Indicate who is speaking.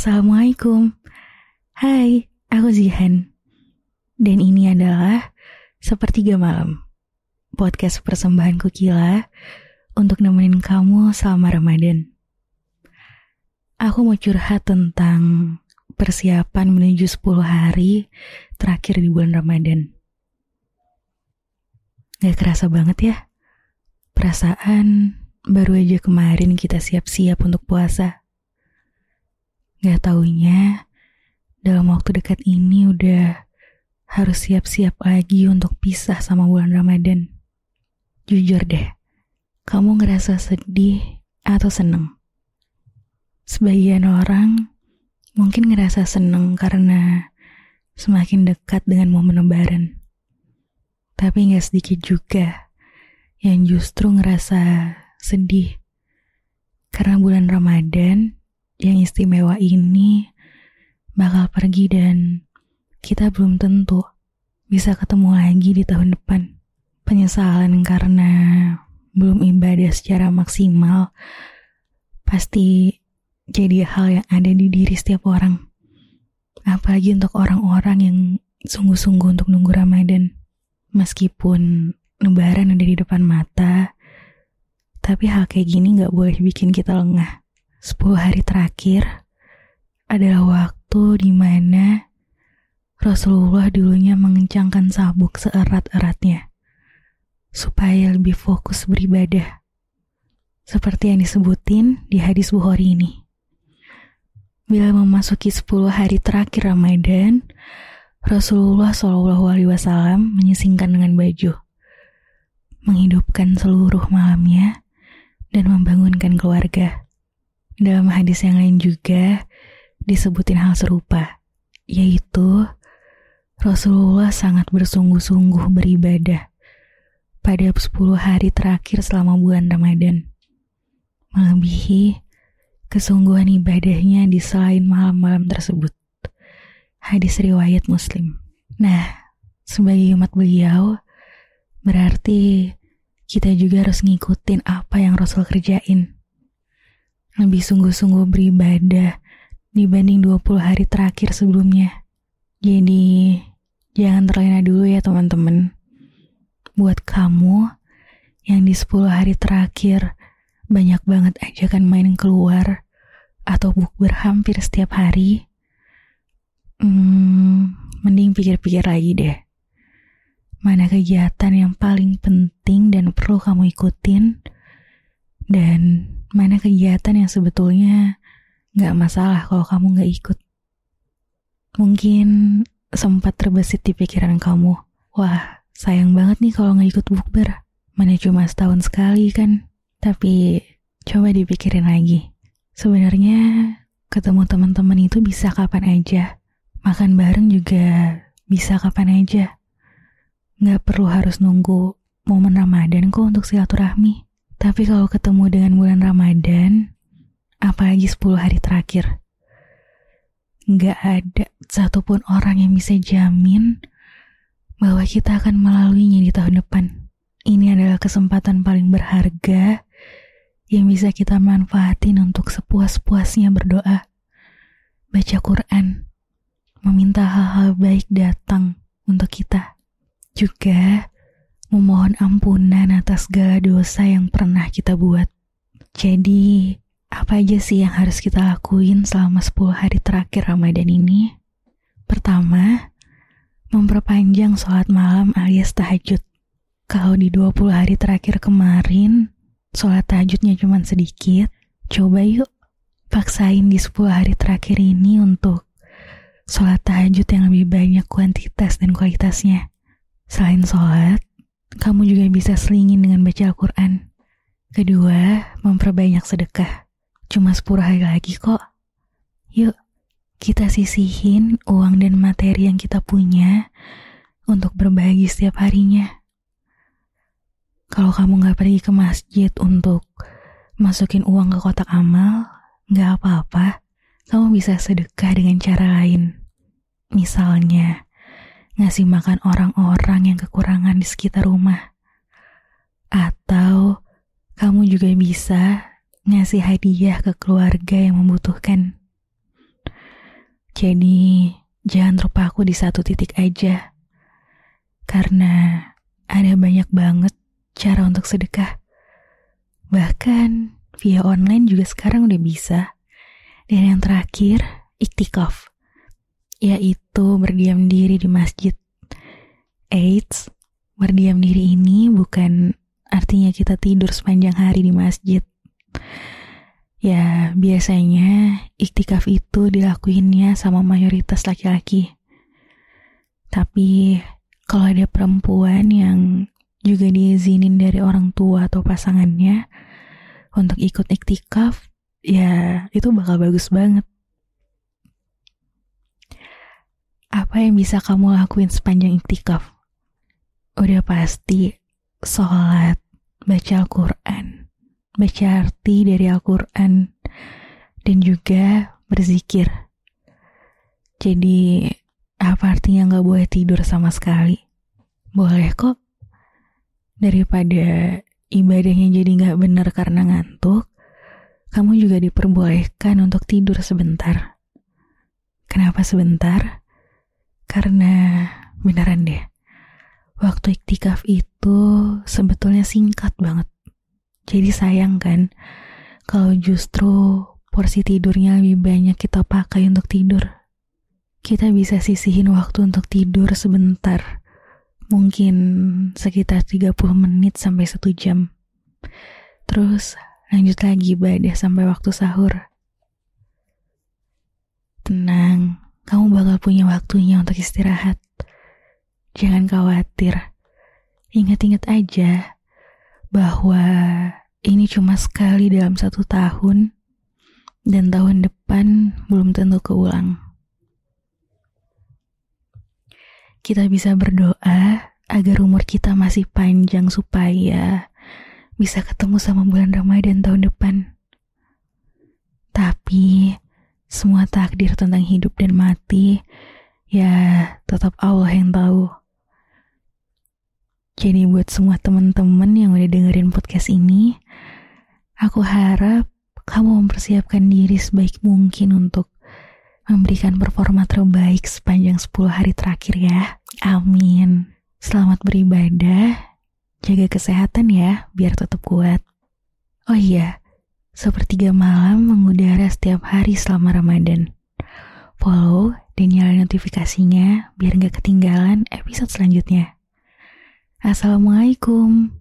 Speaker 1: Assalamualaikum. Hai, aku Zihan. Dan ini adalah Sepertiga Malam. Podcast persembahan Kukila untuk nemenin kamu selama Ramadan. Aku mau curhat tentang persiapan menuju 10 hari terakhir di bulan Ramadan. Gak kerasa banget ya? Perasaan baru aja kemarin kita siap-siap untuk puasa. Gak taunya, dalam waktu dekat ini udah harus siap-siap lagi untuk pisah sama bulan Ramadan. Jujur deh, kamu ngerasa sedih atau seneng? Sebagian orang mungkin ngerasa seneng karena semakin dekat dengan momen lebaran. Tapi gak sedikit juga yang justru ngerasa sedih karena bulan Ramadan yang istimewa ini bakal pergi dan kita belum tentu bisa ketemu lagi di tahun depan. Penyesalan karena belum ibadah secara maksimal pasti jadi hal yang ada di diri setiap orang. Apalagi untuk orang-orang yang sungguh-sungguh untuk nunggu Ramadan. Meskipun lebaran udah di depan mata, tapi hal kayak gini gak boleh bikin kita lengah. 10 hari terakhir adalah waktu di mana Rasulullah dulunya mengencangkan sabuk seerat-eratnya supaya lebih fokus beribadah. Seperti yang disebutin di hadis Bukhari ini. Bila memasuki 10 hari terakhir Ramadan, Rasulullah Shallallahu Alaihi Wasallam menyisingkan dengan baju, menghidupkan seluruh malamnya, dan membangunkan keluarga. Dalam hadis yang lain juga disebutin hal serupa, yaitu Rasulullah sangat bersungguh-sungguh beribadah pada 10 hari terakhir selama bulan Ramadan. Melebihi kesungguhan ibadahnya di selain malam-malam tersebut. Hadis riwayat Muslim. Nah, sebagai umat beliau, berarti kita juga harus ngikutin apa yang Rasul kerjain lebih sungguh-sungguh beribadah dibanding 20 hari terakhir sebelumnya. Jadi, jangan terlena dulu ya teman-teman. Buat kamu yang di 10 hari terakhir banyak banget ajakan main keluar atau bukber hampir setiap hari, hmm, mending pikir-pikir lagi deh. Mana kegiatan yang paling penting dan perlu kamu ikutin, dan mana kegiatan yang sebetulnya gak masalah kalau kamu gak ikut. Mungkin sempat terbesit di pikiran kamu, wah sayang banget nih kalau gak ikut bukber. Mana cuma setahun sekali kan. Tapi coba dipikirin lagi. Sebenarnya ketemu teman-teman itu bisa kapan aja. Makan bareng juga bisa kapan aja. Gak perlu harus nunggu momen Ramadan kok untuk silaturahmi. Tapi kalau ketemu dengan bulan Ramadan, apalagi 10 hari terakhir, nggak ada satupun orang yang bisa jamin bahwa kita akan melaluinya di tahun depan. Ini adalah kesempatan paling berharga yang bisa kita manfaatin untuk sepuas-puasnya berdoa, baca Quran, meminta hal-hal baik datang untuk kita. Juga memohon ampunan atas segala dosa yang pernah kita buat. Jadi, apa aja sih yang harus kita lakuin selama 10 hari terakhir Ramadan ini? Pertama, memperpanjang sholat malam alias tahajud. Kalau di 20 hari terakhir kemarin, sholat tahajudnya cuma sedikit, coba yuk paksain di 10 hari terakhir ini untuk sholat tahajud yang lebih banyak kuantitas dan kualitasnya. Selain sholat, kamu juga bisa selingin dengan baca Al-Quran. Kedua, memperbanyak sedekah. Cuma 10 hari lagi kok. Yuk, kita sisihin uang dan materi yang kita punya untuk berbagi setiap harinya. Kalau kamu gak pergi ke masjid untuk masukin uang ke kotak amal, gak apa-apa. Kamu bisa sedekah dengan cara lain. Misalnya, ngasih makan orang-orang yang kekurangan di sekitar rumah. Atau kamu juga bisa ngasih hadiah ke keluarga yang membutuhkan. Jadi, jangan terpaku di satu titik aja. Karena ada banyak banget cara untuk sedekah. Bahkan via online juga sekarang udah bisa. Dan yang terakhir, iktikaf. Yaitu berdiam diri di masjid. Eits, berdiam diri ini bukan artinya kita tidur sepanjang hari di masjid. Ya, biasanya iktikaf itu dilakuinnya sama mayoritas laki-laki. Tapi kalau ada perempuan yang juga diizinin dari orang tua atau pasangannya untuk ikut iktikaf, ya itu bakal bagus banget. Apa yang bisa kamu lakuin sepanjang iktikaf? Udah pasti sholat, baca Al-Quran, baca arti dari Al-Quran, dan juga berzikir. Jadi, apa artinya nggak boleh tidur sama sekali? Boleh kok. Daripada ibadahnya jadi nggak benar karena ngantuk, kamu juga diperbolehkan untuk tidur sebentar. Kenapa sebentar? Karena beneran deh, waktu iktikaf itu sebetulnya singkat banget. Jadi sayang kan kalau justru porsi tidurnya lebih banyak kita pakai untuk tidur. Kita bisa sisihin waktu untuk tidur sebentar. Mungkin sekitar 30 menit sampai 1 jam. Terus lanjut lagi ibadah sampai waktu sahur. Tenang, kamu bakal punya waktunya untuk istirahat. Jangan khawatir. Ingat-ingat aja bahwa ini cuma sekali dalam satu tahun, dan tahun depan belum tentu keulang. Kita bisa berdoa agar umur kita masih panjang supaya bisa ketemu sama bulan Ramadan tahun depan. Tapi semua takdir tentang hidup dan mati ya tetap Allah yang tahu. Jadi buat semua teman-teman yang udah dengerin podcast ini, aku harap kamu mempersiapkan diri sebaik mungkin untuk memberikan performa terbaik sepanjang 10 hari terakhir ya. Amin. Selamat beribadah, jaga kesehatan ya, biar tetap kuat. Oh iya, sepertiga malam mengudara setiap hari selama Ramadan. Follow dan nyalain notifikasinya biar nggak ketinggalan episode selanjutnya. Assalamualaikum.